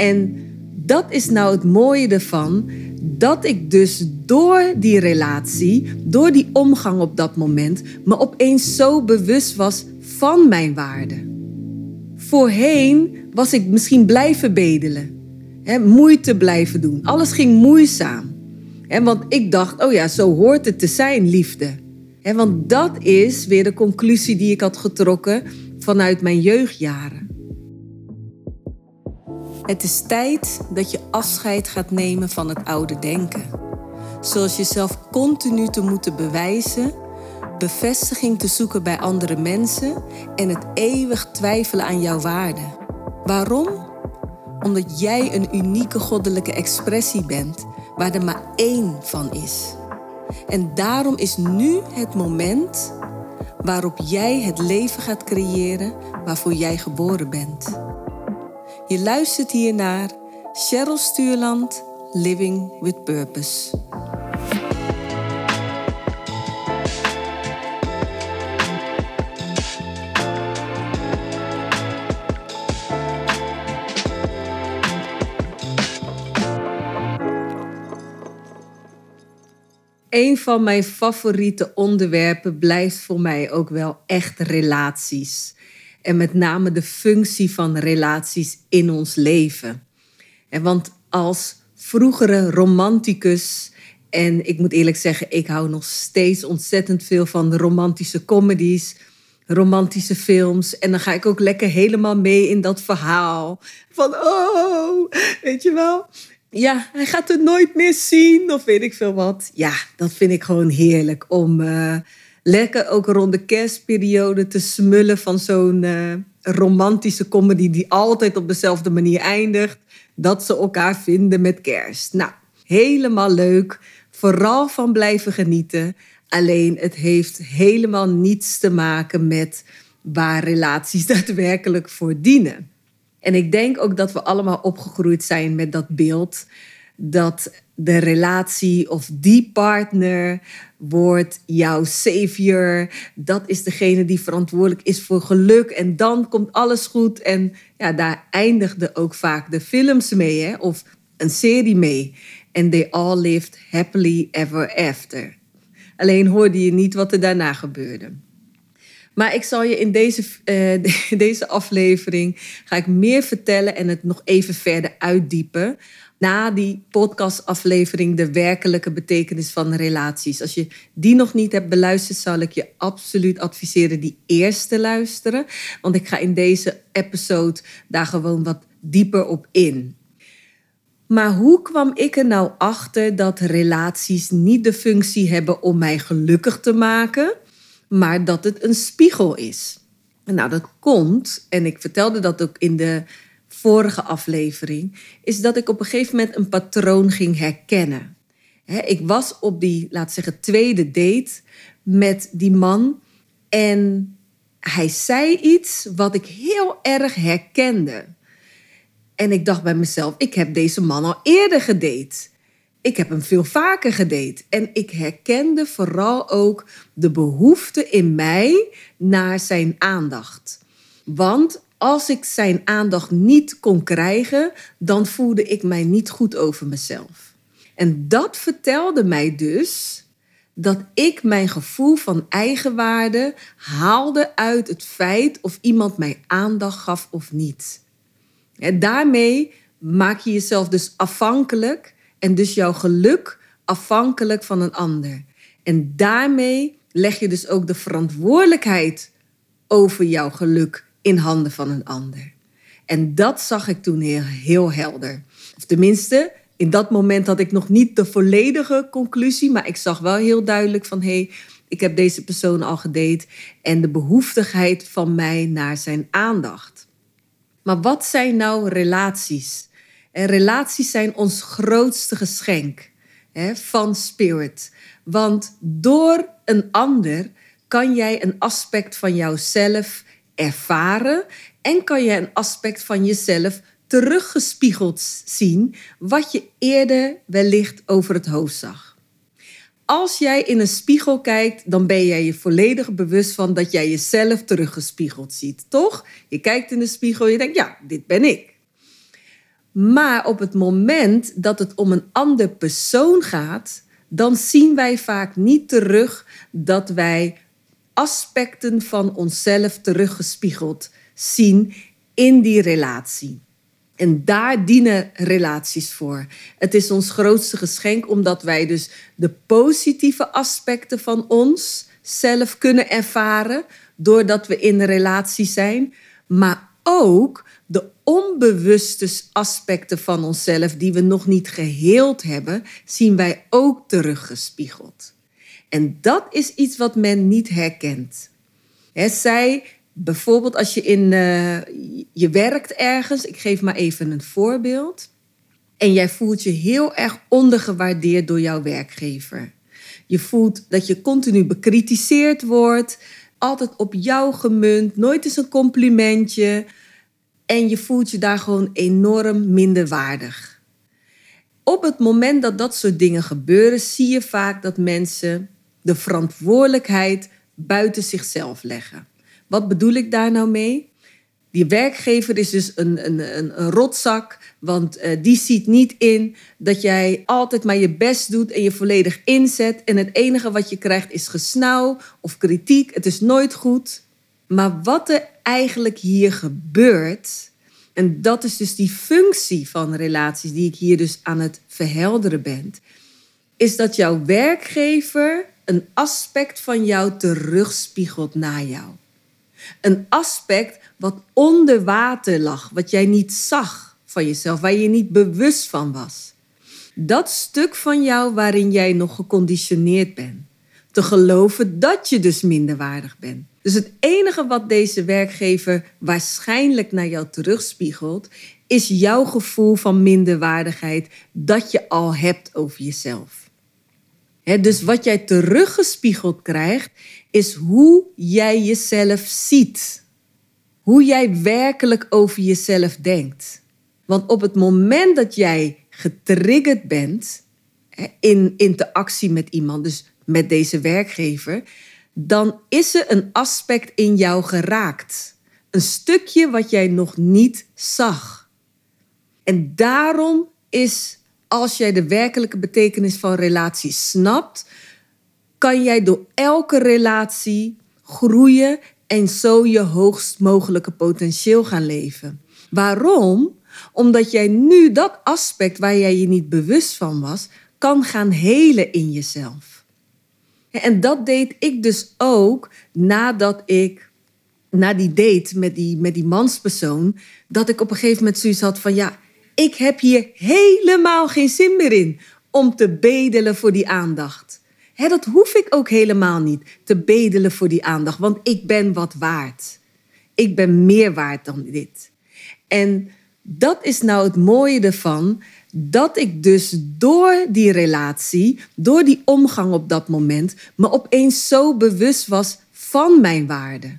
En dat is nou het mooie ervan, dat ik dus door die relatie, door die omgang op dat moment, me opeens zo bewust was van mijn waarde. Voorheen was ik misschien blijven bedelen, hè, moeite blijven doen. Alles ging moeizaam. Hè, want ik dacht, oh ja, zo hoort het te zijn, liefde. Hè, want dat is weer de conclusie die ik had getrokken vanuit mijn jeugdjaren. Het is tijd dat je afscheid gaat nemen van het oude denken. Zoals jezelf continu te moeten bewijzen, bevestiging te zoeken bij andere mensen en het eeuwig twijfelen aan jouw waarde. Waarom? Omdat jij een unieke goddelijke expressie bent waar er maar één van is. En daarom is nu het moment waarop jij het leven gaat creëren waarvoor jij geboren bent. Je luistert hier naar Cheryl Stuurland, Living with Purpose. Een van mijn favoriete onderwerpen blijft voor mij ook wel echt relaties. En met name de functie van relaties in ons leven. En want als vroegere romanticus, en ik moet eerlijk zeggen, ik hou nog steeds ontzettend veel van romantische comedies, romantische films. En dan ga ik ook lekker helemaal mee in dat verhaal. Van, oh, weet je wel. Ja, hij gaat het nooit meer zien, of weet ik veel wat. Ja, dat vind ik gewoon heerlijk om. Uh, lekker ook rond de kerstperiode te smullen van zo'n uh, romantische comedy die altijd op dezelfde manier eindigt. Dat ze elkaar vinden met kerst. Nou, helemaal leuk. Vooral van blijven genieten. Alleen het heeft helemaal niets te maken met waar relaties daadwerkelijk voor dienen. En ik denk ook dat we allemaal opgegroeid zijn met dat beeld dat de relatie of die partner wordt jouw savior. Dat is degene die verantwoordelijk is voor geluk. En dan komt alles goed. En ja, daar eindigden ook vaak de films mee, hè? of een serie mee. En they all lived happily ever after. Alleen hoorde je niet wat er daarna gebeurde. Maar ik zal je in deze, uh, deze aflevering ga ik meer vertellen en het nog even verder uitdiepen na die podcastaflevering de werkelijke betekenis van relaties. Als je die nog niet hebt beluisterd, zal ik je absoluut adviseren die eerst te luisteren. Want ik ga in deze episode daar gewoon wat dieper op in. Maar hoe kwam ik er nou achter dat relaties niet de functie hebben om mij gelukkig te maken, maar dat het een spiegel is? Nou, dat komt, en ik vertelde dat ook in de vorige aflevering, is dat ik op een gegeven moment een patroon ging herkennen. ik was op die, laat zeggen, tweede date met die man en hij zei iets wat ik heel erg herkende. En ik dacht bij mezelf, ik heb deze man al eerder gedate. Ik heb hem veel vaker gedate. En ik herkende vooral ook de behoefte in mij naar zijn aandacht. Want als ik zijn aandacht niet kon krijgen, dan voelde ik mij niet goed over mezelf. En dat vertelde mij dus dat ik mijn gevoel van eigenwaarde haalde uit het feit of iemand mij aandacht gaf of niet. En daarmee maak je jezelf dus afhankelijk en dus jouw geluk afhankelijk van een ander. En daarmee leg je dus ook de verantwoordelijkheid over jouw geluk in handen van een ander. En dat zag ik toen heel, heel helder. Of tenminste, in dat moment had ik nog niet de volledige conclusie, maar ik zag wel heel duidelijk van hé, hey, ik heb deze persoon al gedate en de behoeftigheid van mij naar zijn aandacht. Maar wat zijn nou relaties? En relaties zijn ons grootste geschenk hè, van spirit. Want door een ander kan jij een aspect van jouzelf ervaren en kan je een aspect van jezelf teruggespiegeld zien wat je eerder wellicht over het hoofd zag. Als jij in een spiegel kijkt, dan ben jij je volledig bewust van dat jij jezelf teruggespiegeld ziet, toch? Je kijkt in de spiegel, je denkt, ja, dit ben ik. Maar op het moment dat het om een ander persoon gaat, dan zien wij vaak niet terug dat wij aspecten van onszelf teruggespiegeld zien in die relatie. En daar dienen relaties voor. Het is ons grootste geschenk omdat wij dus de positieve aspecten van ons zelf kunnen ervaren doordat we in een relatie zijn, maar ook de onbewuste aspecten van onszelf die we nog niet geheeld hebben, zien wij ook teruggespiegeld. En dat is iets wat men niet herkent. He, zij, bijvoorbeeld als je in uh, je werkt ergens, ik geef maar even een voorbeeld, en jij voelt je heel erg ondergewaardeerd door jouw werkgever. Je voelt dat je continu bekritiseerd wordt, altijd op jou gemunt, nooit eens een complimentje. En je voelt je daar gewoon enorm minder waardig. Op het moment dat dat soort dingen gebeuren, zie je vaak dat mensen de verantwoordelijkheid buiten zichzelf leggen. Wat bedoel ik daar nou mee? Die werkgever is dus een, een, een, een rotzak, want uh, die ziet niet in dat jij altijd maar je best doet en je volledig inzet. En het enige wat je krijgt is gesnauw of kritiek. Het is nooit goed. Maar wat er eigenlijk hier gebeurt, en dat is dus die functie van relaties die ik hier dus aan het verhelderen ben, is dat jouw werkgever een aspect van jou terugspiegelt naar jou. Een aspect wat onder water lag, wat jij niet zag van jezelf, waar je niet bewust van was. Dat stuk van jou waarin jij nog geconditioneerd bent. Te geloven dat je dus minderwaardig bent. Dus het enige wat deze werkgever waarschijnlijk naar jou terugspiegelt, is jouw gevoel van minderwaardigheid dat je al hebt over jezelf. dus wat jij teruggespiegeld krijgt, is hoe jij jezelf ziet. Hoe jij werkelijk over jezelf denkt. Want op het moment dat jij getriggerd bent in interactie met iemand, dus met deze werkgever, dan is er een aspect in jou geraakt. Een stukje wat jij nog niet zag. En daarom is, als jij de werkelijke betekenis van relatie snapt, kan jij door elke relatie groeien en zo je hoogst mogelijke potentieel gaan leven. Waarom? Omdat jij nu dat aspect waar jij je niet bewust van was, kan gaan helen in jezelf. En dat deed ik dus ook nadat ik, na die date met die, met die manspersoon, dat ik op een gegeven moment zoiets had van ja, ik heb hier helemaal geen zin meer in om te bedelen voor die aandacht. Dat hoef ik ook helemaal niet te bedelen voor die aandacht, want ik ben wat waard. Ik ben meer waard dan dit. En dat is nou het mooie ervan, dat ik dus door die relatie, door die omgang op dat moment, me opeens zo bewust was van mijn waarde.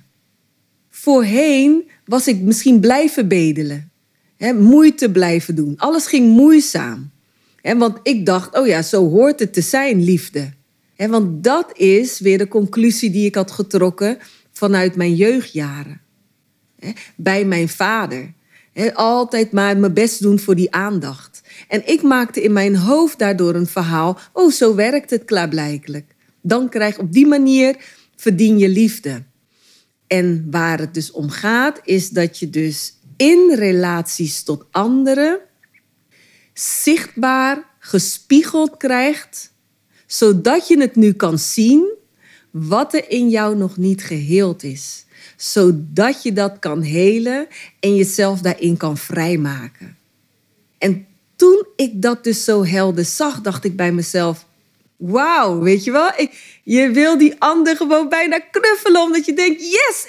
Voorheen was ik misschien blijven bedelen, hè, moeite blijven doen. Alles ging moeizaam. Hè, want ik dacht, oh ja, zo hoort het te zijn, liefde. Hè, want dat is weer de conclusie die ik had getrokken vanuit mijn jeugdjaren. Bij mijn vader. altijd maar mijn best doen voor die aandacht. En ik maakte in mijn hoofd daardoor een verhaal. Oh, zo werkt het klaarblijkelijk. Dan krijg op die manier verdien je liefde. En waar het dus om gaat, is dat je dus in relaties tot anderen zichtbaar gespiegeld krijgt, zodat je het nu kan zien wat er in jou nog niet geheeld is. Zodat je dat kan helen en jezelf daarin kan vrijmaken. En toen ik dat dus zo helder zag, dacht ik bij mezelf: Wauw, weet je wel? Je wil die ander gewoon bijna knuffelen, omdat je denkt: Yes,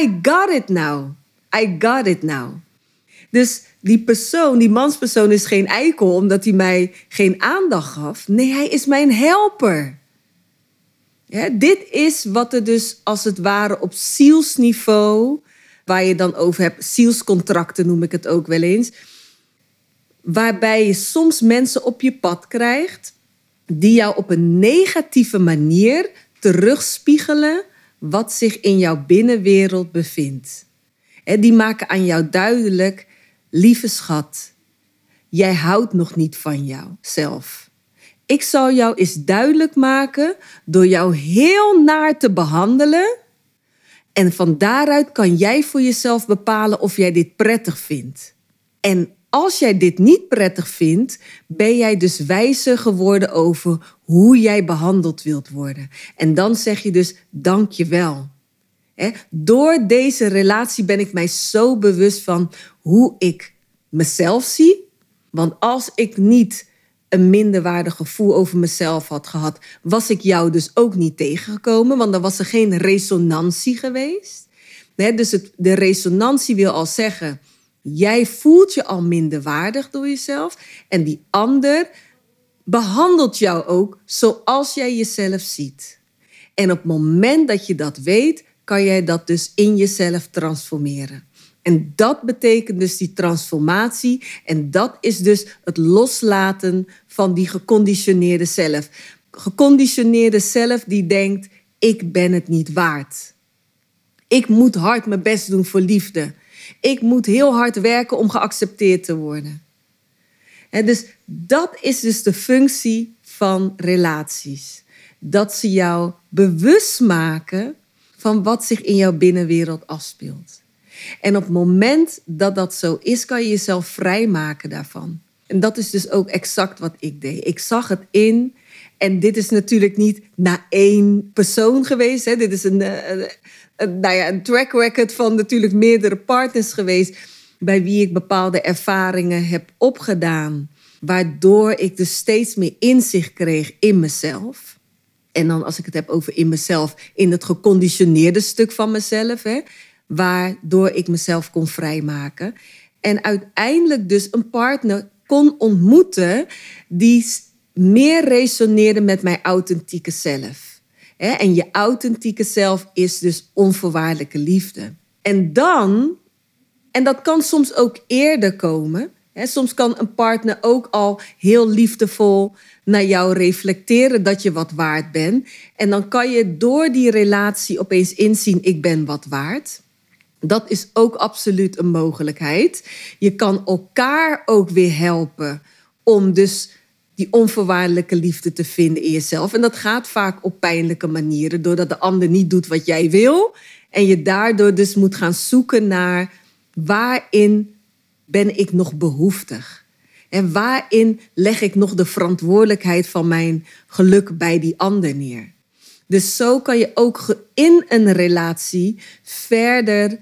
I got it now. I got it now. Dus die persoon, die manspersoon, is geen eikel omdat hij mij geen aandacht gaf. Nee, hij is mijn helper. Dit is wat er dus als het ware op zielsniveau, waar je dan over hebt, zielscontracten noem ik het ook wel eens waarbij je soms mensen op je pad krijgt die jou op een negatieve manier terugspiegelen wat zich in jouw binnenwereld bevindt. Die maken aan jou duidelijk, lieve schat, jij houdt nog niet van jouzelf. Ik zal jou eens duidelijk maken door jou heel naar te behandelen. En van daaruit kan jij voor jezelf bepalen of jij dit prettig vindt. En als jij dit niet prettig vindt, ben jij dus wijzer geworden over hoe jij behandeld wilt worden. En dan zeg je dus dank je wel. Door deze relatie ben ik mij zo bewust van hoe ik mezelf zie. Want als ik niet een minderwaardig gevoel over mezelf had gehad, was ik jou dus ook niet tegengekomen, want dan was er geen resonantie geweest. dus de resonantie wil al zeggen, jij voelt je al minderwaardig door jezelf en die ander behandelt jou ook zoals jij jezelf ziet. En op het moment dat je dat weet, kan jij dat dus in jezelf transformeren. En dat betekent dus die transformatie. En dat is dus het loslaten van die geconditioneerde zelf. Geconditioneerde zelf die denkt: ik ben het niet waard. Ik moet hard mijn best doen voor liefde. Ik moet heel hard werken om geaccepteerd te worden. En dus dat is dus de functie van relaties. Dat ze jou bewust maken van wat zich in jouw binnenwereld afspeelt. En op het moment dat dat zo is, kan je jezelf vrijmaken daarvan. En dat is dus ook exact wat ik deed. Ik zag het in. En dit is natuurlijk niet na één persoon geweest. Hè. Dit is een, eh, nou ja, een track record van natuurlijk meerdere partners geweest. Bij wie ik bepaalde ervaringen heb opgedaan. Waardoor ik dus steeds meer inzicht kreeg in mezelf. En dan als ik het heb over in mezelf, in het geconditioneerde stuk van mezelf. Hè, waardoor ik mezelf kon vrijmaken. En uiteindelijk dus een partner kon ontmoeten die meer resoneerde met mijn authentieke zelf. En je authentieke zelf is dus onvoorwaardelijke liefde. En dan, en dat kan soms ook eerder komen. Soms kan een partner ook al heel liefdevol naar jou reflecteren dat je wat waard bent. En dan kan je door die relatie opeens inzien: ik ben wat waard. Dat is ook absoluut een mogelijkheid. Je kan elkaar ook weer helpen om dus die onvoorwaardelijke liefde te vinden in jezelf. En dat gaat vaak op pijnlijke manieren, doordat de ander niet doet wat jij wil. En je daardoor dus moet gaan zoeken naar waarin ben ik nog behoeftig? En waarin leg ik nog de verantwoordelijkheid van mijn geluk bij die ander neer? Dus zo kan je ook in een relatie verder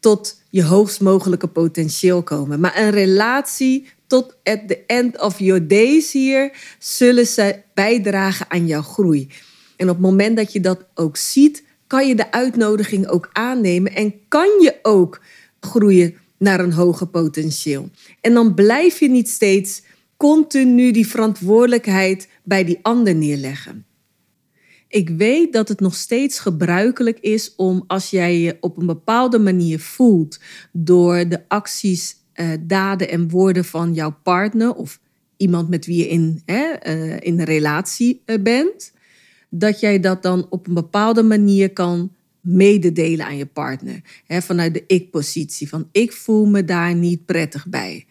tot je hoogst mogelijke potentieel komen. Maar een relatie tot at the end of your days hier zullen ze bijdragen aan jouw groei. En op het moment dat je dat ook ziet, kan je de uitnodiging ook aannemen en kan je ook groeien naar een hoger potentieel. En dan blijf je niet steeds continu die verantwoordelijkheid bij die ander neerleggen. Ik weet dat het nog steeds gebruikelijk is om als jij je op een bepaalde manier voelt door de acties, eh, daden en woorden van jouw partner of iemand met wie je in, eh, in een relatie eh, bent, dat jij dat dan op een bepaalde manier kan mededelen aan je partner. Hè, vanuit de ik-positie, van ik voel me daar niet prettig bij.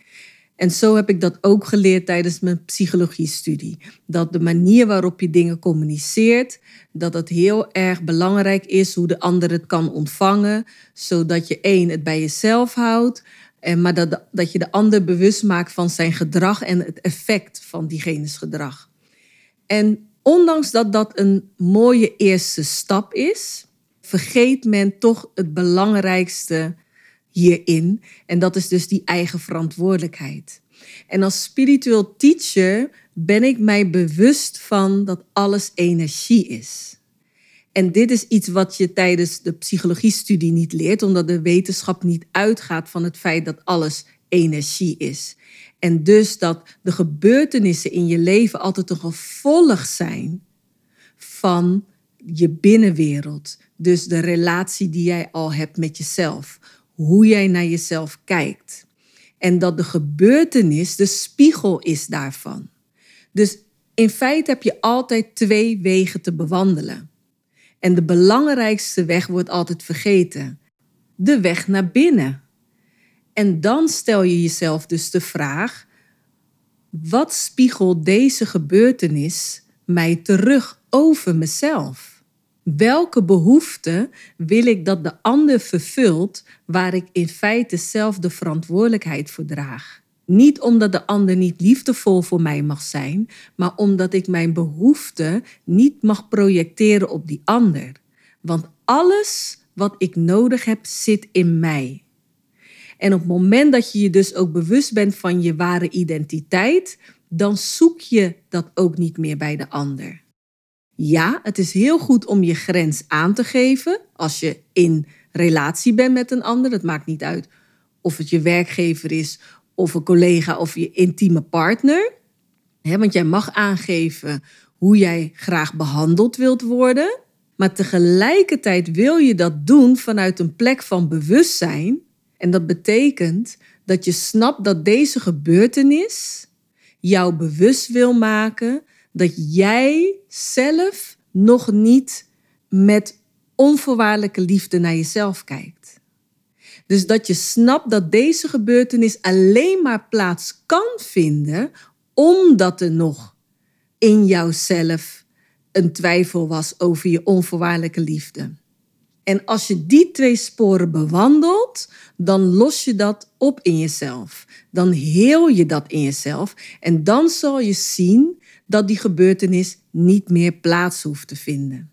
En zo heb ik dat ook geleerd tijdens mijn psychologiestudie. Dat de manier waarop je dingen communiceert, dat het heel erg belangrijk is hoe de ander het kan ontvangen, zodat je één het bij jezelf houdt, en maar dat, dat je de ander bewust maakt van zijn gedrag en het effect van diegene's gedrag. En ondanks dat dat een mooie eerste stap is, vergeet men toch het belangrijkste hierin. En dat is dus die eigen verantwoordelijkheid. En als spiritueel teacher ben ik mij bewust van dat alles energie is. En dit is iets wat je tijdens de psychologiestudie niet leert, omdat de wetenschap niet uitgaat van het feit dat alles energie is. En dus dat de gebeurtenissen in je leven altijd een gevolg zijn van je binnenwereld. Dus de relatie die jij al hebt met jezelf. Hoe jij naar jezelf kijkt. En dat de gebeurtenis de spiegel is daarvan. Dus in feite heb je altijd twee wegen te bewandelen. En de belangrijkste weg wordt altijd vergeten. De weg naar binnen. En dan stel je jezelf dus de vraag: wat spiegelt deze gebeurtenis mij terug over mezelf? Welke behoefte wil ik dat de ander vervult waar ik in feite zelf de verantwoordelijkheid voor draag? Niet omdat de ander niet liefdevol voor mij mag zijn, maar omdat ik mijn behoefte niet mag projecteren op die ander. Want alles wat ik nodig heb zit in mij. En op het moment dat je je dus ook bewust bent van je ware identiteit, dan zoek je dat ook niet meer bij de ander. Ja, het is heel goed om je grens aan te geven als je in relatie bent met een ander. Het maakt niet uit of het je werkgever is of een collega of je intieme partner. want jij mag aangeven hoe jij graag behandeld wilt worden. Maar tegelijkertijd wil je dat doen vanuit een plek van bewustzijn. En dat betekent dat je snapt dat deze gebeurtenis jou bewust wil maken dat jij zelf nog niet met onvoorwaardelijke liefde naar jezelf kijkt. Dus dat je snapt dat deze gebeurtenis alleen maar plaats kan vinden omdat er nog in jouzelf een twijfel was over je onvoorwaardelijke liefde. En als je die twee sporen bewandelt, dan los je dat op in jezelf. Dan heel je dat in jezelf. En dan zal je zien dat die gebeurtenis niet meer plaats hoeft te vinden.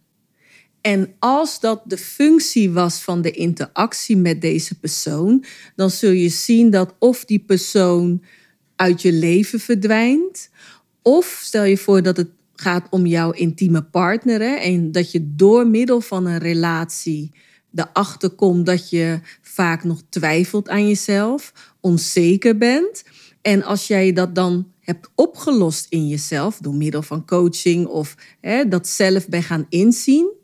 En als dat de functie was van de interactie met deze persoon, dan zul je zien dat of die persoon uit je leven verdwijnt, of stel je voor dat het gaat om jouw intieme partner hè, en dat je door middel van een relatie erachter komt dat je vaak nog twijfelt aan jezelf, onzeker bent. En als jij dat dan hebt opgelost in jezelf door middel van coaching of hè, dat zelf bij gaan inzien,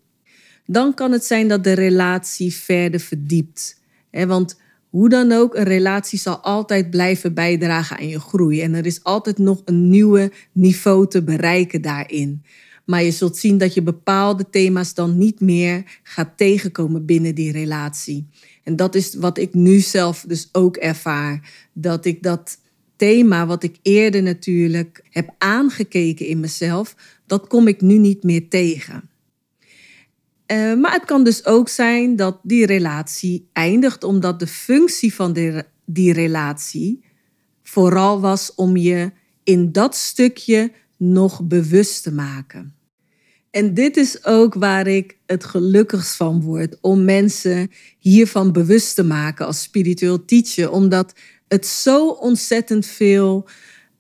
dan kan het zijn dat de relatie verder verdiept. Want hoe dan ook, een relatie zal altijd blijven bijdragen aan je groei. En er is altijd nog een nieuwe niveau te bereiken daarin. Maar je zult zien dat je bepaalde thema's dan niet meer gaat tegenkomen binnen die relatie. En dat is wat ik nu zelf dus ook ervaar. Dat ik dat thema wat ik eerder natuurlijk heb aangekeken in mezelf, dat kom ik nu niet meer tegen. Uh, maar het kan dus ook zijn dat die relatie eindigt omdat de functie van de, die relatie vooral was om je in dat stukje nog bewust te maken. En dit is ook waar ik het gelukkigst van word, om mensen hiervan bewust te maken als spiritueel teacher, omdat het zo ontzettend veel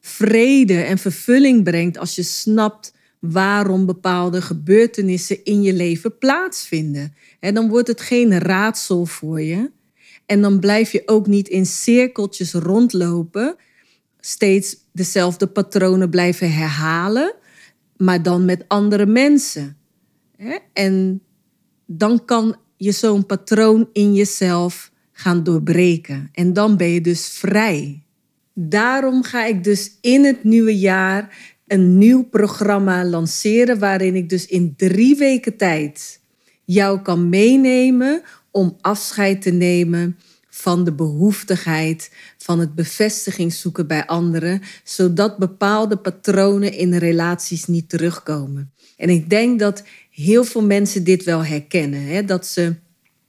vrede en vervulling brengt als je snapt waarom bepaalde gebeurtenissen in je leven plaatsvinden. En dan wordt het geen raadsel voor je. En dan blijf je ook niet in cirkeltjes rondlopen, steeds dezelfde patronen blijven herhalen, maar dan met andere mensen. En dan kan je zo'n patroon in jezelf gaan doorbreken. En dan ben je dus vrij. Daarom ga ik dus in het nieuwe jaar een nieuw programma lanceren waarin ik dus in drie weken tijd jou kan meenemen om afscheid te nemen van de behoeftigheid, van het bevestiging zoeken bij anderen, zodat bepaalde patronen in relaties niet terugkomen. En ik denk dat heel veel mensen dit wel herkennen, hè? dat ze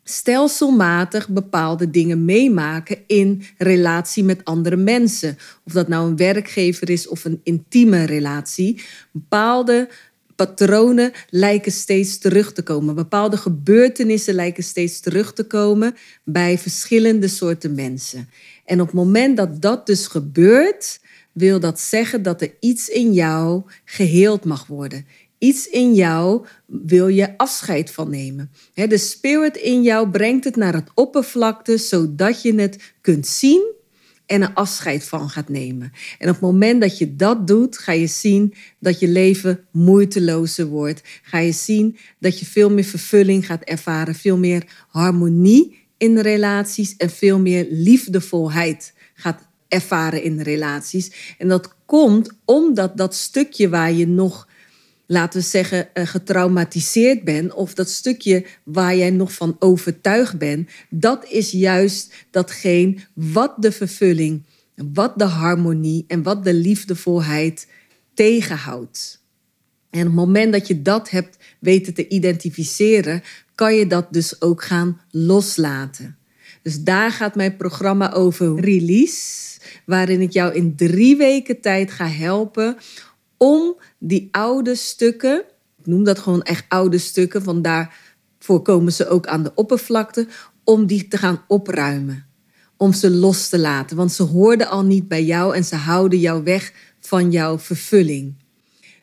stelselmatig bepaalde dingen meemaken in relatie met andere mensen. Of dat nou een werkgever is of een intieme relatie. Bepaalde patronen lijken steeds terug te komen. Bepaalde gebeurtenissen lijken steeds terug te komen bij verschillende soorten mensen. En op het moment dat dat dus gebeurt, wil dat zeggen dat er iets in jou geheeld mag worden iets in jou wil je afscheid van nemen. De spirit in jou brengt het naar het oppervlakte, zodat je het kunt zien en er afscheid van gaat nemen. En op het moment dat je dat doet, ga je zien dat je leven moeitelozer wordt. Ga je zien dat je veel meer vervulling gaat ervaren, veel meer harmonie in relaties en veel meer liefdevolheid gaat ervaren in relaties. En dat komt omdat dat stukje waar je nog laten we zeggen, eh, getraumatiseerd bent, of dat stukje waar jij nog van overtuigd bent, dat is juist datgene wat de vervulling wat de harmonie en wat de liefdevolheid tegenhoudt. En op het moment dat je dat hebt weten te identificeren, kan je dat dus ook gaan loslaten. Dus daar gaat mijn programma over release, waarin ik jou in drie weken tijd ga helpen om die oude stukken, ik noem dat gewoon echt oude stukken, van daarvoor komen ze ook aan de oppervlakte, om die te gaan opruimen. Om ze los te laten, want ze hoorden al niet bij jou en ze houden jou weg van jouw vervulling.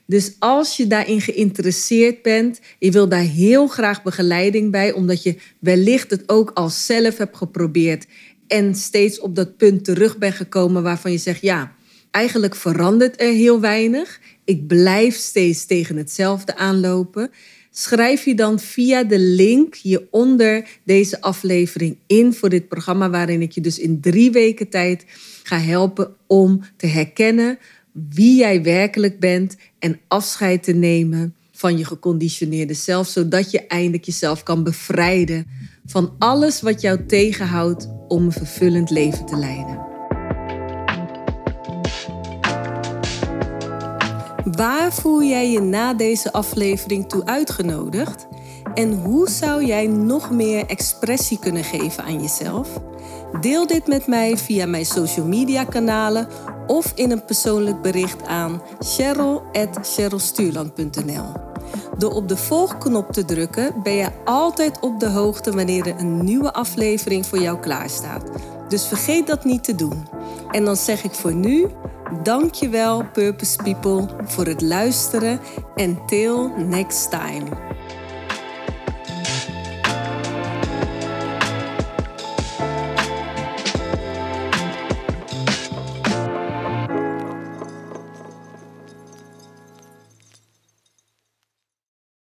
Dus als je daarin geïnteresseerd bent, je wil daar heel graag begeleiding bij, omdat je wellicht het ook al zelf hebt geprobeerd en steeds op dat punt terug bent gekomen waarvan je zegt, ja, eigenlijk verandert er heel weinig. Ik blijf steeds tegen hetzelfde aanlopen. Schrijf je dan via de link hieronder deze aflevering in voor dit programma, waarin ik je dus in drie weken tijd ga helpen om te herkennen wie jij werkelijk bent en afscheid te nemen van je geconditioneerde zelf, zodat je eindelijk jezelf kan bevrijden van alles wat jou tegenhoudt om een vervullend leven te leiden. Waar voel jij je na deze aflevering toe uitgenodigd? En hoe zou jij nog meer expressie kunnen geven aan jezelf? Deel dit met mij via mijn social media kanalen of in een persoonlijk bericht aan cheryl.cherylstuurland.nl. Door op de volgknop te drukken ben je altijd op de hoogte wanneer er een nieuwe aflevering voor jou klaarstaat. Dus vergeet dat niet te doen. En dan zeg ik voor nu, dankjewel Purpose People voor het luisteren en till next time.